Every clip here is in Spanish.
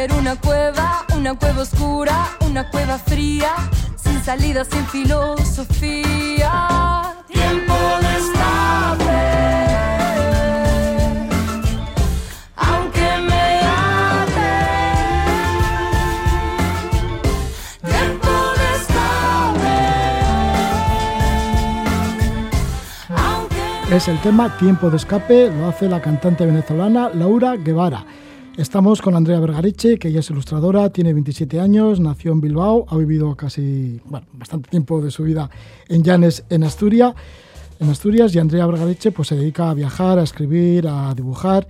que era una cueva, una cueva oscura, una cueva fría, sin salida, sin filosofía. Tiempo de Es el tema Tiempo de escape, lo hace la cantante venezolana Laura Guevara. Estamos con Andrea Vergariche, que ella es ilustradora, tiene 27 años, nació en Bilbao, ha vivido casi, bastante tiempo de su vida en Llanes, en Asturias. En Asturias y Andrea Vergariche pues se dedica a viajar, a escribir, a dibujar.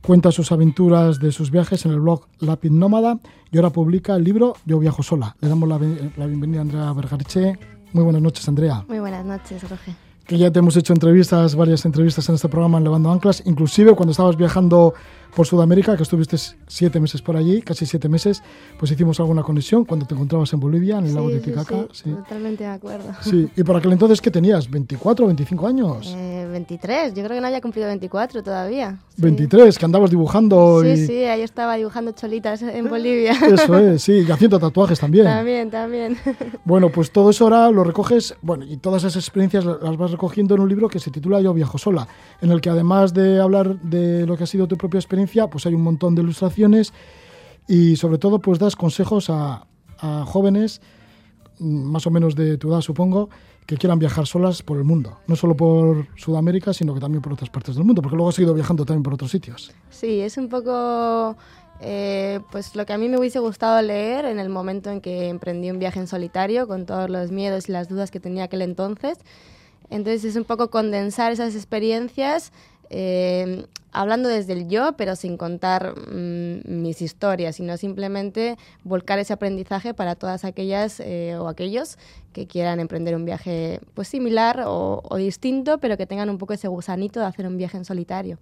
Cuenta sus aventuras de sus viajes en el blog Lápiz Nómada y ahora publica el libro Yo viajo sola. Le damos la, bienvenida a Andrea Vergariche. Muy buenas noches, Andrea. Muy buenas noches, Roger que ya te hemos hecho entrevistas, varias entrevistas en este programa en Levando Anclas, inclusive cuando estabas viajando por Sudamérica, que estuviste siete meses por allí, casi siete meses, pues hicimos alguna conexión cuando te encontrabas en Bolivia, en el lago de Titicaca. Sí, totalmente de acuerdo. Sí, y por aquel entonces, ¿qué tenías? ¿24 o 25 años? Eh, 23, yo creo que no había cumplido 24 todavía. 23, que andabas dibujando. Sí, sí, ahí estaba dibujando cholitas en Bolivia. Eso es, sí, y haciendo tatuajes también. También, también. Bueno, pues todo eso ahora lo recoges, bueno, y todas esas experiencias las vas recogiendo en un libro que se titula Yo viajo sola, en el que además de hablar de lo que ha sido tu propia experiencia, pues hay un montón de ilustraciones y sobre todo pues das consejos a, jóvenes, más o menos de tu edad supongo, que quieran viajar solas por el mundo, no solo por Sudamérica, sino que también por otras partes del mundo, porque luego has ido viajando también por otros sitios. Sí, es un poco eh, pues lo que a mí me hubiese gustado leer en el momento en que emprendí un viaje en solitario, con todos los miedos y las dudas que tenía aquel entonces. Entonces es un poco condensar esas experiencias eh, hablando desde el yo, pero sin contar mm, mis historias, sino simplemente volcar ese aprendizaje para todas aquellas eh, o aquellos que quieran emprender un viaje pues similar o, o, distinto, pero que tengan un poco ese gusanito de hacer un viaje en solitario.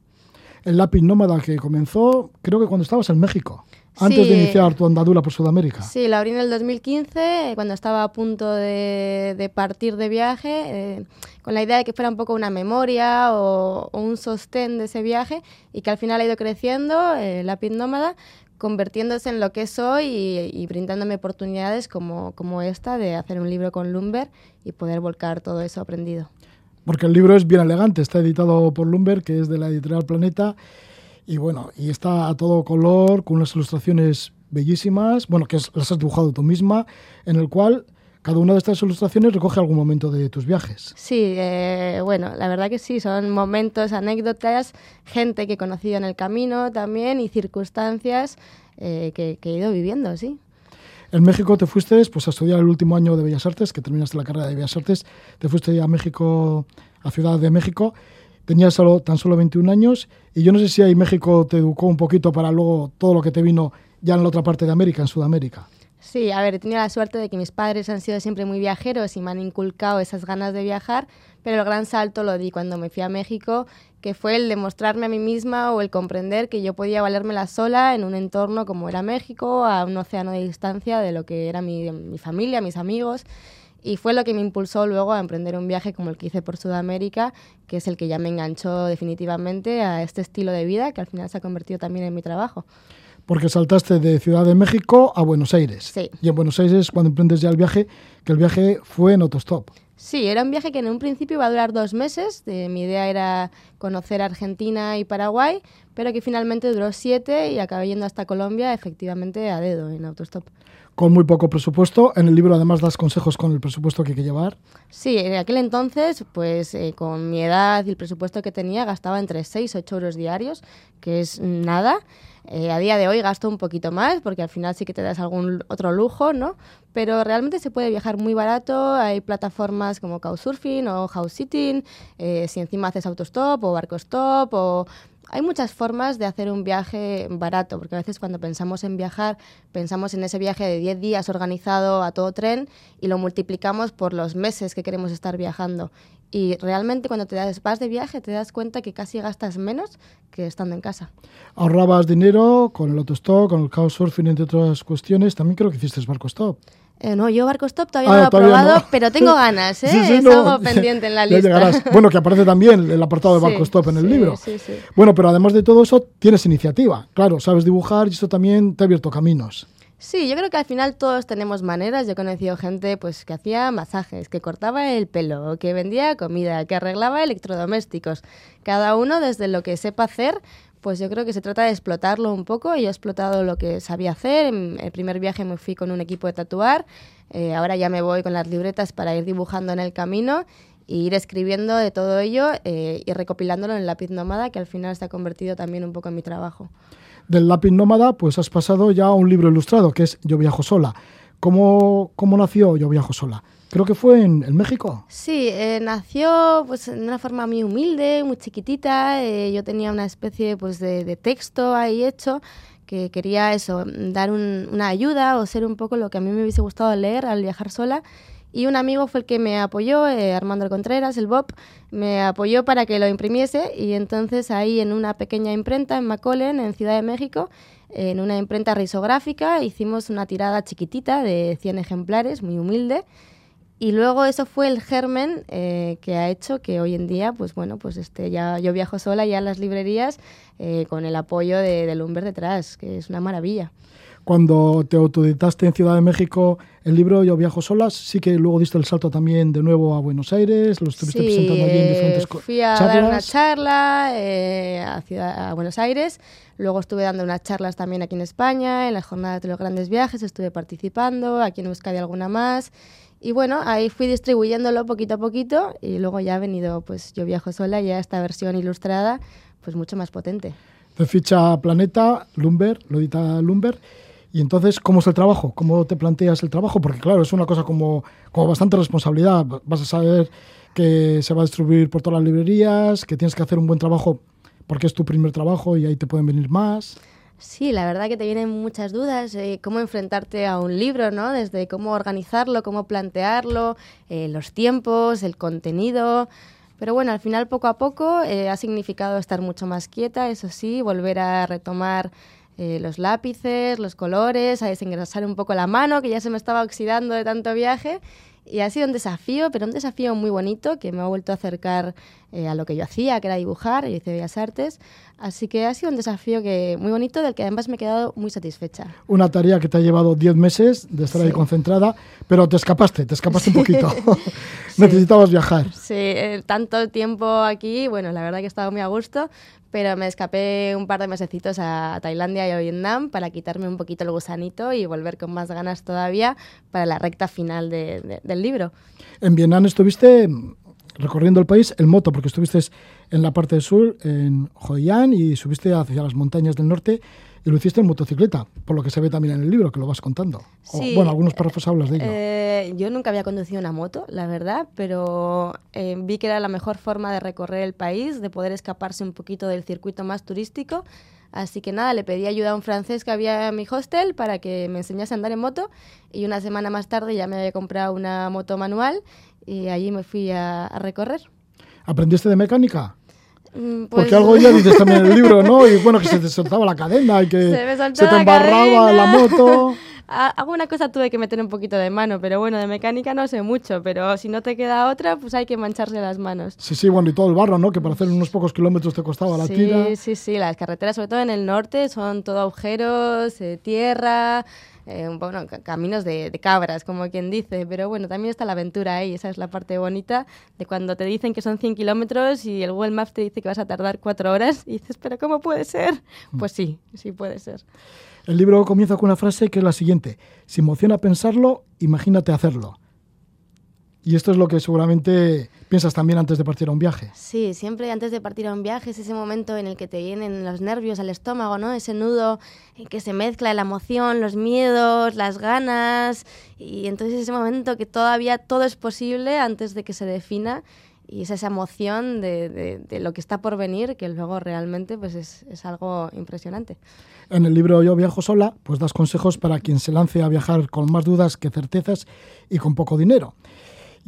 El lápiz nómada que comenzó, creo que cuando estabas en México antes de iniciar tu andadura por Sudamérica. Sí, la abrí en el 2015, cuando estaba a punto de, partir de viaje, eh, con la idea de que fuera un poco una memoria o, un sostén de ese viaje y que al final ha ido creciendo, eh, Lápiz Nómada, convirtiéndose en lo que soy y, brindándome oportunidades como, como esta de hacer un libro con Lumber y poder volcar todo eso aprendido. Porque el libro es bien elegante, está editado por Lumber, que es de la editorial Planeta y bueno, y está a todo color, con unas ilustraciones bellísimas, bueno, que las has dibujado tú misma, en el cual cada una de estas ilustraciones recoge algún momento de tus viajes. Sí, eh, bueno, la verdad que sí, son momentos, anécdotas, gente que he conocido en el camino también y circunstancias eh, que, he ido viviendo, sí. En México te fuiste pues, a estudiar el último año de Bellas Artes, que terminaste la carrera de Bellas Artes, te fuiste a México, a Ciudad de México, tenías solo, tan solo 21 años y yo no sé si ahí México te educó un poquito para luego todo lo que te vino ya en la otra parte de América, en Sudamérica. Sí, a ver, he tenido la suerte de que mis padres han sido siempre muy viajeros y me han inculcado esas ganas de viajar, pero el gran salto lo di cuando me fui a México, que fue el demostrarme a mí misma o el comprender que yo podía valérmela sola en un entorno como era México, a un océano de distancia de lo que era mi, mi familia, mis amigos y fue lo que me impulsó luego a emprender un viaje como el que hice por Sudamérica, que es el que ya me enganchó definitivamente a este estilo de vida que al final se ha convertido también en mi trabajo. Porque saltaste de Ciudad de México a Buenos Aires. Sí. Y en Buenos Aires, cuando emprendes ya el viaje, que el viaje fue en autostop. Sí, era un viaje que en un principio iba a durar dos meses. mi idea era conocer Argentina y Paraguay, pero que finalmente duró siete y acabé yendo hasta Colombia, efectivamente a dedo, en autostop con muy poco presupuesto. En el libro además das consejos con el presupuesto que hay que llevar. Sí, en aquel entonces, pues eh, con mi edad y el presupuesto que tenía, gastaba entre 6 y 8 euros diarios, que es nada. Eh, a día de hoy gasto un poquito más porque al final sí que te das algún otro lujo, ¿no? Pero realmente se puede viajar muy barato. Hay plataformas como Couchsurfing o House Sitting. Eh, si encima haces autostop o barco stop o hay muchas formas de hacer un viaje barato, porque a veces cuando pensamos en viajar, pensamos en ese viaje de 10 días organizado a todo tren y lo multiplicamos por los meses que queremos estar viajando. Y realmente cuando te das, vas de viaje te das cuenta que casi gastas menos que estando en casa. Ahorrabas dinero con el autostop, con el couchsurfing, entre otras cuestiones. También creo que hiciste barco stop. Eh, no, yo Barco Stop todavía ah, no lo he probado, pero tengo ganas, ¿eh? es algo pendiente en la lista. Bueno, que aparece también el apartado de Barco Stop en el libro. Bueno, pero además de todo eso, tienes iniciativa. Claro, sabes dibujar y eso también te ha abierto caminos. Sí, yo creo que al final todos tenemos maneras. Yo he conocido gente pues que hacía masajes, que cortaba el pelo, que vendía comida, que arreglaba electrodomésticos. Cada uno desde lo que sepa hacer, pues yo creo que se trata de explotarlo un poco. Yo he explotado lo que sabía hacer. En el primer viaje me fui con un equipo de tatuar. Eh, ahora ya me voy con las libretas para ir dibujando en el camino e ir escribiendo de todo ello eh, y recopilándolo en el lápiz nómada, que al final se ha convertido también un poco en mi trabajo del lápiz nómada, pues has pasado ya a un libro ilustrado, que es Yo viajo sola. ¿Cómo, cómo nació Yo viajo sola? Creo que fue en, México. Sí, eh, nació pues de una forma muy humilde, muy chiquitita. Eh, yo tenía una especie pues, de, texto ahí hecho que quería eso, dar una ayuda o ser un poco lo que a mí me hubiese gustado leer al viajar sola. Y un amigo fue el que me apoyó, eh, Armando Contreras, el Bob, me apoyó para que lo imprimiese y entonces ahí en una pequeña imprenta en Macolen, en Ciudad de México, en una imprenta risográfica, hicimos una tirada chiquitita de 100 ejemplares, muy humilde. Y luego eso fue el germen eh, que ha hecho que hoy en día, pues bueno, pues este, ya yo viajo sola ya en las librerías eh, con el apoyo de, de Lumber detrás, que es una maravilla. Cuando te autoeditaste en Ciudad de México el libro Yo viajo solas, sí que luego diste el salto también de nuevo a Buenos Aires, lo estuviste presentando allí en diferentes eh, fui a dar una charla eh, a, Ciudad, a Buenos Aires, luego estuve dando unas charlas también aquí en España, en la jornada de los grandes viajes estuve participando, aquí en Euskadi alguna más, y bueno, ahí fui distribuyéndolo poquito a poquito y luego ya ha venido, pues Yo viajo sola, ya esta versión ilustrada, pues mucho más potente. De ficha Planeta, Lumber, lo edita Lumber. Y entonces, ¿cómo es el trabajo? ¿Cómo te planteas el trabajo? Porque claro, es una cosa como, como bastante responsabilidad. Vas a saber que se va a distribuir por todas las librerías, que tienes que hacer un buen trabajo porque es tu primer trabajo y ahí te pueden venir más. Sí, la verdad que te vienen muchas dudas, eh, cómo enfrentarte a un libro, ¿no? Desde cómo organizarlo, cómo plantearlo, eh, los tiempos, el contenido. Pero bueno, al final poco a poco eh, ha significado estar mucho más quieta, eso sí, volver a retomar los lápices, los colores, a desengrasar un poco la mano, que ya se me estaba oxidando de tanto viaje. Y ha sido un desafío, pero un desafío muy bonito que me ha vuelto a acercar eh, a lo que yo hacía, que era dibujar, y hice Bellas Artes. Así que ha sido un desafío que, muy bonito del que además me he quedado muy satisfecha. Una tarea que te ha llevado 10 meses de estar ahí concentrada, pero te escapaste, te escapaste un poquito. Necesitabas viajar. Sí, eh, tanto tiempo aquí, bueno, la verdad que he estado muy a gusto, pero me escapé un par de mesecitos a Tailandia y a Vietnam para quitarme un poquito el gusanito y volver con más ganas todavía para la recta final del libro. En Vietnam estuviste recorriendo el país en moto, porque estuviste en la parte del sur, en Hoi An, y subiste hacia las montañas del norte y lo hiciste en motocicleta, por lo que se ve también en el libro, que lo vas contando. bueno, algunos párrafos hablas de ello. Eh, yo nunca había conducido una moto, la verdad, pero eh, vi que era la mejor forma de recorrer el país, de poder escaparse un poquito del circuito más turístico. Así que nada, le pedí ayuda a un francés que había en mi hostel para que me enseñase a andar en moto y una semana más tarde ya me había comprado una moto manual y allí me fui a recorrer. ¿Aprendiste de mecánica? Mm, pues Porque algo ya dices también en el libro, ¿no? Y bueno, que se te soltaba la cadena y que se, te embarraba la, moto. Alguna cosa tuve que meter un poquito de mano, pero bueno, de mecánica no sé mucho, pero si no te queda otra, pues hay que mancharse las manos. Sí, sí, bueno, y todo el barro, ¿no? Que para hacer unos pocos kilómetros te costaba la tira. Sí, sí, sí, las carreteras, sobre todo en el norte, son todo agujeros, eh, tierra, eh, bueno, caminos de, cabras, como quien dice, pero bueno, también está la aventura ahí, esa es la parte bonita de cuando te dicen que son 100 kilómetros y el Google Maps te dice que vas a tardar cuatro horas y dices, pero ¿cómo puede ser? Mm. Pues sí, sí puede ser. El libro comienza con una frase que es la siguiente, si emociona pensarlo, imagínate hacerlo. Y esto es lo que seguramente piensas también antes de partir a un viaje. Sí, siempre antes de partir a un viaje es ese momento en el que te vienen los nervios al estómago, ¿no? Ese nudo en que se mezcla la emoción, los miedos, las ganas. Y entonces ese momento que todavía todo es posible antes de que se defina. Y es esa emoción de, lo que está por venir que luego realmente pues es, es algo impresionante. En el libro Yo viajo sola, pues das consejos para quien se lance a viajar con más dudas que certezas y con poco dinero.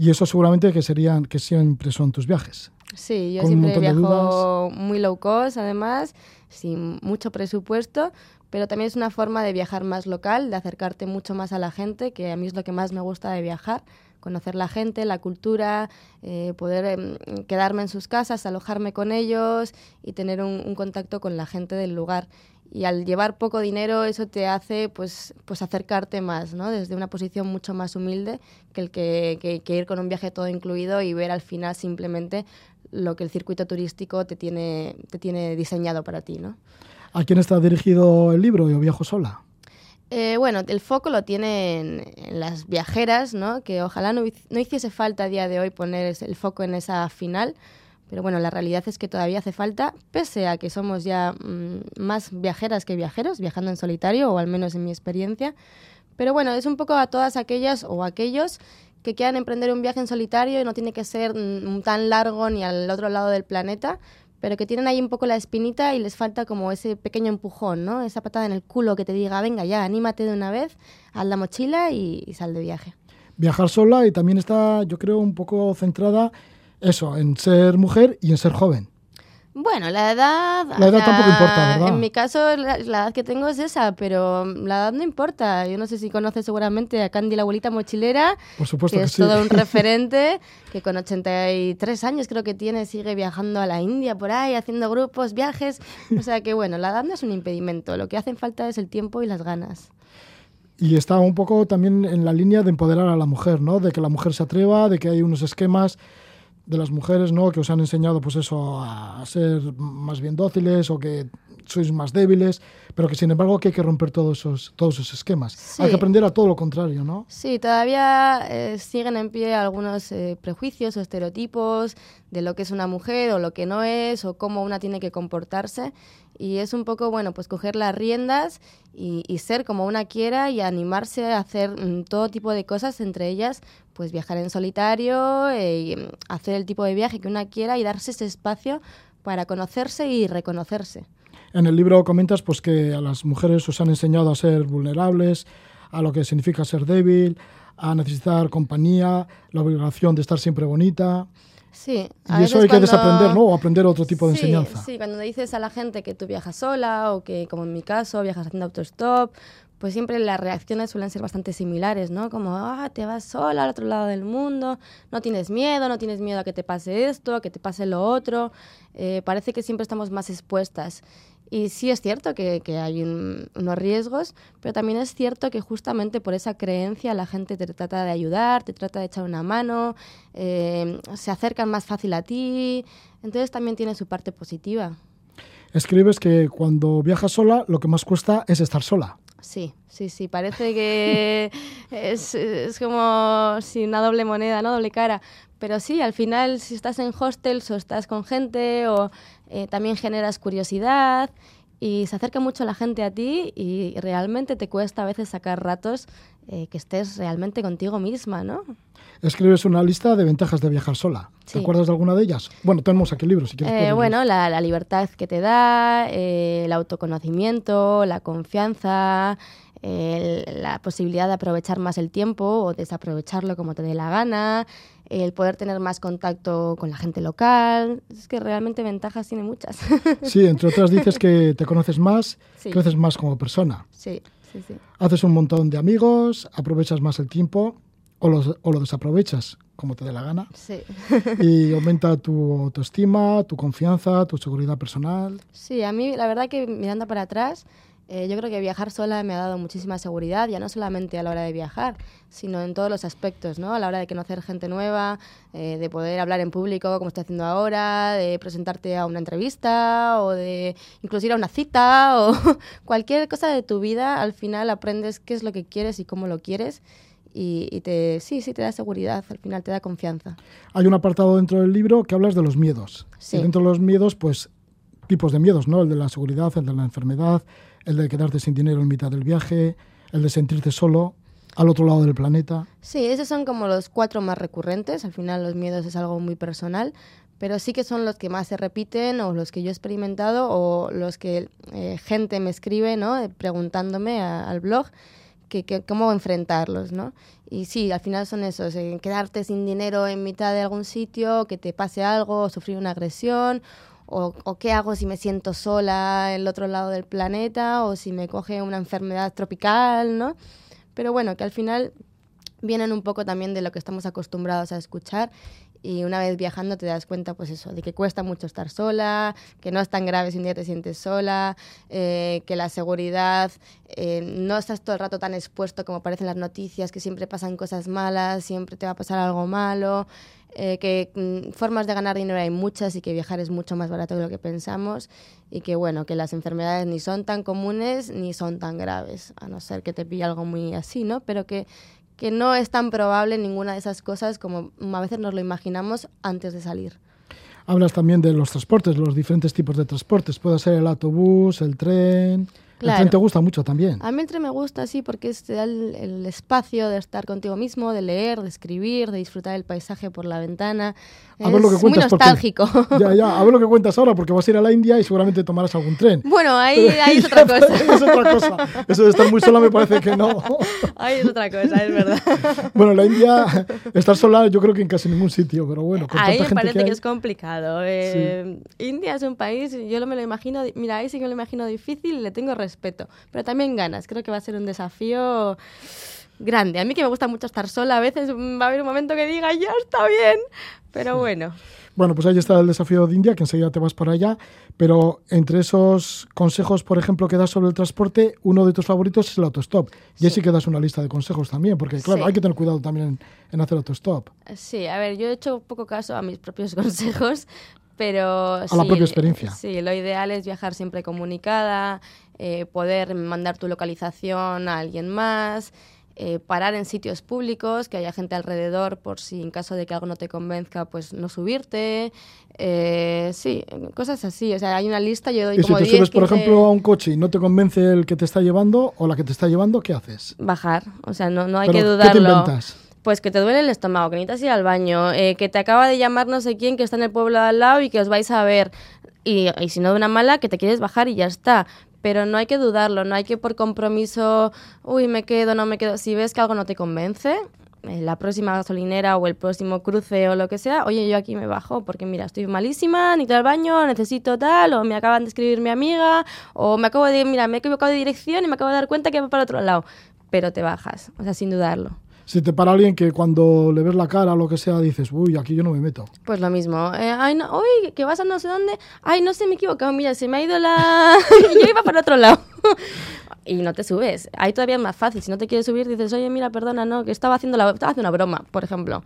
Y eso seguramente que serían que siempre son tus viajes. Sí, yo siempre viajo muy low cost, además, sin mucho presupuesto, pero también es una forma de viajar más local, de acercarte mucho más a la gente, que a mí es lo que más me gusta de viajar, conocer la gente, la cultura, eh, poder em, quedarme en sus casas, alojarme con ellos y tener un, contacto con la gente del lugar. Y al llevar poco dinero eso te hace pues, pues acercarte más, ¿no? desde una posición mucho más humilde que el que, que ir con un viaje todo incluido y ver al final simplemente lo que el circuito turístico te tiene, te tiene diseñado para ti. ¿no? ¿A quién está dirigido el libro? Yo viajo sola. Eh, bueno, el foco lo tienen en, las viajeras, ¿no? que ojalá no, hiciese falta a día de hoy poner el foco en esa final, pero bueno, la realidad es que todavía hace falta, pese a que somos ya mm, más viajeras que viajeros, viajando en solitario, o al menos en mi experiencia. Pero bueno, es un poco a todas aquellas o aquellos que quieran emprender un viaje en solitario y no tiene que ser mm, tan largo ni al otro lado del planeta, pero que tienen ahí un poco la espinita y les falta como ese pequeño empujón, ¿no? Esa patada en el culo que te diga, venga ya, anímate de una vez, haz la mochila y, y sal de viaje. Viajar sola y también está, yo creo, un poco centrada eso, en ser mujer y en ser joven. Bueno, la edad... La edad tampoco importa, ¿verdad? En mi caso, la, edad que tengo es esa, pero la edad no importa. Yo no sé si conoces seguramente a Candy, la abuelita mochilera. Por supuesto que, que es todo un referente, que con 83 años creo que tiene, sigue viajando a la India por ahí, haciendo grupos, viajes. O sea que, bueno, la edad no es un impedimento. Lo que hacen falta es el tiempo y las ganas. Y está un poco también en la línea de empoderar a la mujer, ¿no? De que la mujer se atreva, de que hay unos esquemas de las mujeres, ¿no? Que os han enseñado, pues eso, a ser más bien dóciles o que sois más débiles, pero que sin embargo que hay que romper todos esos, todos esos esquemas. Hay que aprender a todo lo contrario, ¿no? Sí, todavía eh, siguen en pie algunos eh, prejuicios o estereotipos de lo que es una mujer o lo que no es o cómo una tiene que comportarse. Y es un poco, bueno, pues coger las riendas y, ser como una quiera y animarse a hacer mm, todo tipo de cosas, entre ellas, pues viajar en solitario, eh, y, mm, hacer el tipo de viaje que una quiera y darse ese espacio para conocerse y reconocerse. En el libro comentas pues, que a las mujeres os han enseñado a ser vulnerables, a lo que significa ser débil, a necesitar compañía, la obligación de estar siempre bonita. Sí. y eso hay que desaprender, ¿no? O aprender otro tipo de enseñanza. Sí, cuando dices a la gente que tú viajas sola o que, como en mi caso, viajas haciendo autostop, pues siempre las reacciones suelen ser bastante similares, ¿no? Como, ah, te vas sola al otro lado del mundo, no tienes miedo, no tienes miedo a que te pase esto, a que te pase lo otro. Eh, parece que siempre estamos más expuestas. Y sí es cierto que, hay unos riesgos, pero también es cierto que justamente por esa creencia la gente te trata de ayudar, te trata de echar una mano, eh, se acercan más fácil a ti, entonces también tiene su parte positiva. Escribes que cuando viajas sola lo que más cuesta es estar sola. Sí, sí, sí, parece que es, como si una doble moneda, ¿no? Doble cara. Pero sí, al final, si estás en hostels o estás con gente, o eh, también generas curiosidad y se acerca mucho la gente a ti y realmente te cuesta a veces sacar ratos eh, que estés realmente contigo misma, ¿no? Escribes una lista de ventajas de viajar sola. ¿Te acuerdas de alguna de ellas? Bueno, tenemos aquí el libro, si quieres. Eh, bueno, la, la, libertad que te da, el autoconocimiento, la confianza, la posibilidad de aprovechar más el tiempo o desaprovecharlo como te dé la gana, el poder tener más contacto con la gente local. Es que realmente ventajas tiene muchas. Sí, entre otras dices que te conoces más, creces más como persona. Sí, sí, sí. Haces un montón de amigos, aprovechas más el tiempo o, o lo desaprovechas como te dé la gana. Sí. y aumenta tu autoestima, tu confianza, tu seguridad personal. Sí, a mí la verdad que mirando para atrás eh, yo creo que viajar sola me ha dado muchísima seguridad, ya no solamente a la hora de viajar, sino en todos los aspectos, ¿no? A la hora de conocer gente nueva, eh, de poder hablar en público como estoy haciendo ahora, de presentarte a una entrevista o de incluso ir a una cita o cualquier cosa de tu vida, al final aprendes qué es lo que quieres y cómo lo quieres. Y, te, sí, sí, te da seguridad, al final te da confianza. Hay un apartado dentro del libro que hablas de los miedos. Sí. Y dentro de los miedos, pues, tipos de miedos, ¿no? El de la seguridad, el de la enfermedad, el de quedarte sin dinero en mitad del viaje, el de sentirte solo al otro lado del planeta. Sí, esos son como los cuatro más recurrentes. Al final los miedos es algo muy personal, pero sí que son los que más se repiten o los que yo he experimentado o los que eh, gente me escribe, ¿no? Eh, preguntándome al blog que, cómo enfrentarlos, ¿no? Y sí, al final son esos, quedarte sin dinero en mitad de algún sitio, que te pase algo, sufrir una agresión o, o, qué hago si me siento sola en el otro lado del planeta o si me coge una enfermedad tropical, ¿no? Pero bueno, que al final vienen un poco también de lo que estamos acostumbrados a escuchar y una vez viajando te das cuenta, pues eso, de que cuesta mucho estar sola, que no es tan grave si un día te sientes sola, eh, que la seguridad eh, no estás todo el rato tan expuesto como parecen las noticias, que siempre pasan cosas malas, siempre te va a pasar algo malo, eh, que mm, formas de ganar dinero hay muchas y que viajar es mucho más barato de lo que pensamos y que bueno, que las enfermedades ni son tan comunes ni son tan graves, a no ser que te pille algo muy así, ¿no? Pero que que no es tan probable ninguna de esas cosas como a veces nos lo imaginamos antes de salir. Hablas también de los transportes, los diferentes tipos de transportes. Puede ser el autobús, el tren. El tren te gusta mucho también. A mí el tren me gusta, sí, porque es el, el, espacio de estar contigo mismo, de leer, de escribir, de disfrutar del paisaje por la ventana. A ver lo que cuentas. Muy nostálgico. ya, ya, a ver lo que cuentas ahora, porque vas a ir a la India y seguramente tomarás algún tren. Bueno, ahí, ahí es otra cosa. es otra cosa. Eso de estar muy sola me parece que no. ahí es otra cosa, es verdad. bueno, la India, estar sola yo creo que en casi ningún sitio, pero bueno. Con ahí me parece que, que, es complicado. Eh, sí. India es un país, yo me lo imagino, mira, ahí sí que me lo imagino difícil le tengo respeto, pero también ganas. Creo que va a ser un desafío grande. A mí que me gusta mucho estar sola, a veces va a haber un momento que diga, ya está bien, pero bueno. Bueno, pues ahí está el desafío de India, que enseguida te vas por allá. Pero entre esos consejos, por ejemplo, que das sobre el transporte, uno de tus favoritos es el autostop. Y así que das una lista de consejos también, porque claro, sí. hay que tener cuidado también en, en, hacer autostop. Sí, a ver, yo he hecho poco caso a mis propios consejos, pero... A sí, la propia experiencia. Sí, lo ideal es viajar siempre comunicada, eh, poder mandar tu localización a alguien más, eh, parar en sitios públicos, que haya gente alrededor por si en caso de que algo no te convenzca, pues no subirte. Eh, sí, cosas así. O sea, hay una lista, yo doy y como si te 10, subes, por 15... ejemplo, a un coche y no te convence el que te está llevando o la que te está llevando, ¿qué haces? Bajar. O sea, no, no hay Pero, que dudarlo. ¿Qué te inventas? Pues que te duele el estómago, que necesitas ir al baño, eh, que te acaba de llamar no sé quién que está en el pueblo de al lado y que os vais a ver. Y, y si no de una mala, que te quieres bajar y ya está pero no hay que dudarlo, no hay que por compromiso, uy, me quedo, no me quedo. Si ves que algo no te convence, en la próxima gasolinera o el próximo cruce o lo que sea, oye, yo aquí me bajo porque mira, estoy malísima, necesito el baño, necesito tal, o me acaban de escribir mi amiga, o me acabo de, mira, me he equivocado de dirección y me acabo de dar cuenta que va para otro lado. Pero te bajas, o sea, sin dudarlo. Si te para alguien que cuando le ves la cara o lo que sea dices, uy, aquí yo no me meto. Pues lo mismo. Eh, ay, no, uy, que vas a no sé dónde. Ay, no sé, me he equivocado. Mira, se me ha ido la. yo iba para otro lado. y no te subes. Ahí todavía es más fácil. Si no te quieres subir, dices, oye, mira, perdona, no, que estaba haciendo, la... estaba haciendo una broma, por ejemplo.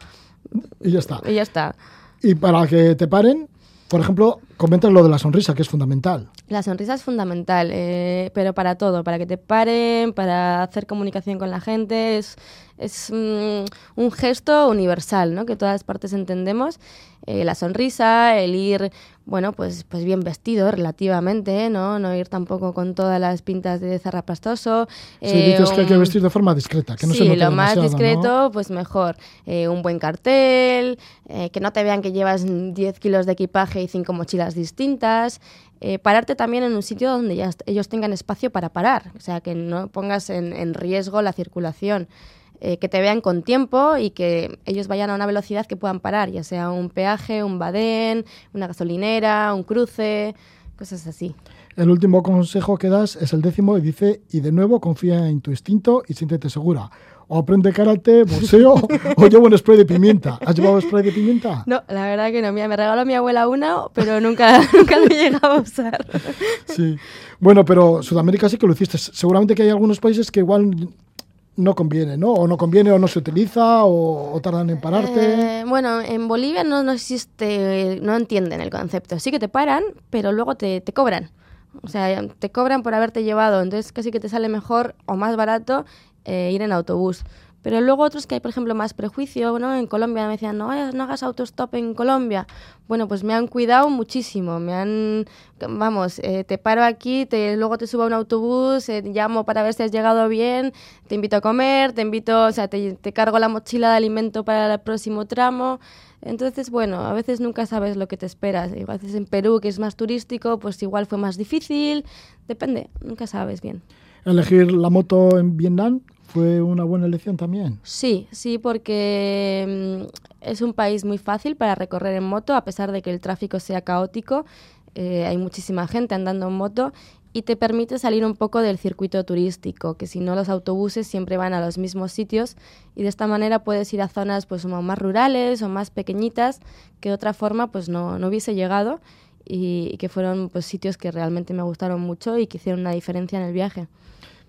Y ya está. Y ya está. Y para que te paren, por ejemplo, comentas lo de la sonrisa, que es fundamental. La sonrisa es fundamental, eh, pero para todo, para que te paren, para hacer comunicación con la gente, es, es mm, un gesto universal, ¿no? Que todas partes entendemos. Eh, la sonrisa, el ir, bueno, pues, pues bien vestido relativamente, ¿no? No ir tampoco con todas las pintas de zarrapastoso. Si sí, dices un... que hay que vestir de forma discreta, que no sí, se note lo más discreto, ¿no? pues mejor. Eh, un buen cartel, eh, que no te vean que llevas 10 kilos de equipaje y cinco mochilas distintas. Eh, pararte también en un sitio donde ya ellos tengan espacio para parar, o sea, que no pongas en, riesgo la circulación. Eh, que te vean con tiempo y que ellos vayan a una velocidad que puedan parar, ya sea un peaje, un badén, una gasolinera, un cruce, cosas así. El último consejo que das es el décimo y dice, y de nuevo confía en tu instinto y siéntete segura. O aprende karate, boxeo, o llevo un spray de pimienta. ¿Has llevado spray de pimienta? No, la verdad que no. Mira, me regaló mi abuela una, pero nunca, nunca lo he llegado a usar. Sí. Bueno, pero Sudamérica sí que lo hiciste. Seguramente que hay algunos países que igual no conviene, ¿no? O no conviene o no se utiliza o, o tardan en pararte. Eh, bueno, en Bolivia no, no existe, no entienden el concepto. Sí que te paran, pero luego te, te cobran. O sea, te cobran por haberte llevado, entonces casi que te sale mejor o más barato eh, ir en autobús. Pero luego otros que hay, por ejemplo, más prejuicio, ¿no? En Colombia me decían, no, no hagas autostop en Colombia. Bueno, pues me han cuidado muchísimo, me han, vamos, eh, te paro aquí, te, luego te subo a un autobús, eh, llamo para ver si has llegado bien, te invito a comer, te invito, o sea, te, te cargo la mochila de alimento para el próximo tramo. Entonces, bueno, a veces nunca sabes lo que te esperas. A veces en Perú, que es más turístico, pues igual fue más difícil. Depende, nunca sabes bien. Elegir la moto en Vietnam fue una buena elección también. Sí, sí, porque mm, es un país muy fácil para recorrer en moto, a pesar de que el tráfico sea caótico. eh, hay muchísima gente andando en moto y te permite salir un poco del circuito turístico, que si no los autobuses siempre van a los mismos sitios y de esta manera puedes ir a zonas pues más rurales o más pequeñitas que de otra forma pues no, no hubiese llegado y, que fueron pues sitios que realmente me gustaron mucho y que hicieron una diferencia en el viaje.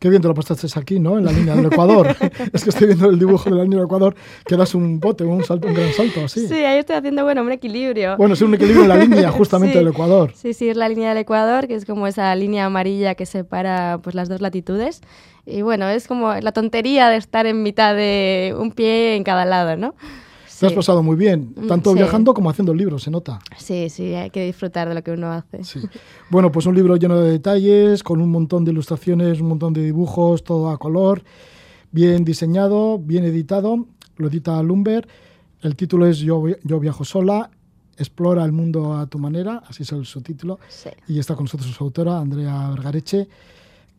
Qué bien te lo pasaste aquí, ¿no? En la línea del Ecuador. es que estoy viendo el dibujo de la línea del Ecuador, que das un bote, un salto, un gran salto, así. Sí, ahí estoy haciendo, bueno, un equilibrio. Bueno, es un equilibrio en la línea justamente del Ecuador. Sí, sí, es la línea del Ecuador, que es como esa línea amarilla que separa pues las dos latitudes. Y bueno, es como la tontería de estar en mitad de un pie en cada lado, ¿no? Te has pasado muy bien, mm, tanto viajando como haciendo libros, se nota. Sí, sí, hay que disfrutar de lo que uno hace. Bueno, pues un libro lleno de detalles, con un montón de ilustraciones, un montón de dibujos, todo a color, bien diseñado, bien editado, lo edita Lumber. El título es Yo, Yo viajo sola, explora el mundo a tu manera, así es el subtítulo. Y está con nosotros su autora, Andrea Vergareche,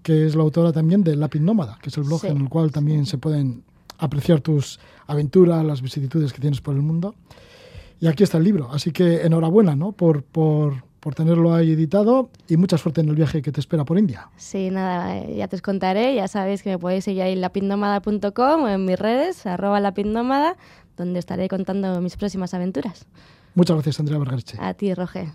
que es la autora también de Lápiz Nómada, que es el blog en el cual también se pueden apreciar tus aventuras, las vicisitudes que tienes por el mundo. Y aquí está el libro, así que enhorabuena ¿no? por, por, por tenerlo ahí editado y mucha suerte en el viaje que te espera por India. Sí, nada, ya te os contaré, ya sabéis que me podéis seguir ahí en lapindomada.com o en mis redes, arroba lapindomada, donde estaré contando mis próximas aventuras. Muchas gracias, Andrea Bergarche. A ti, Roger.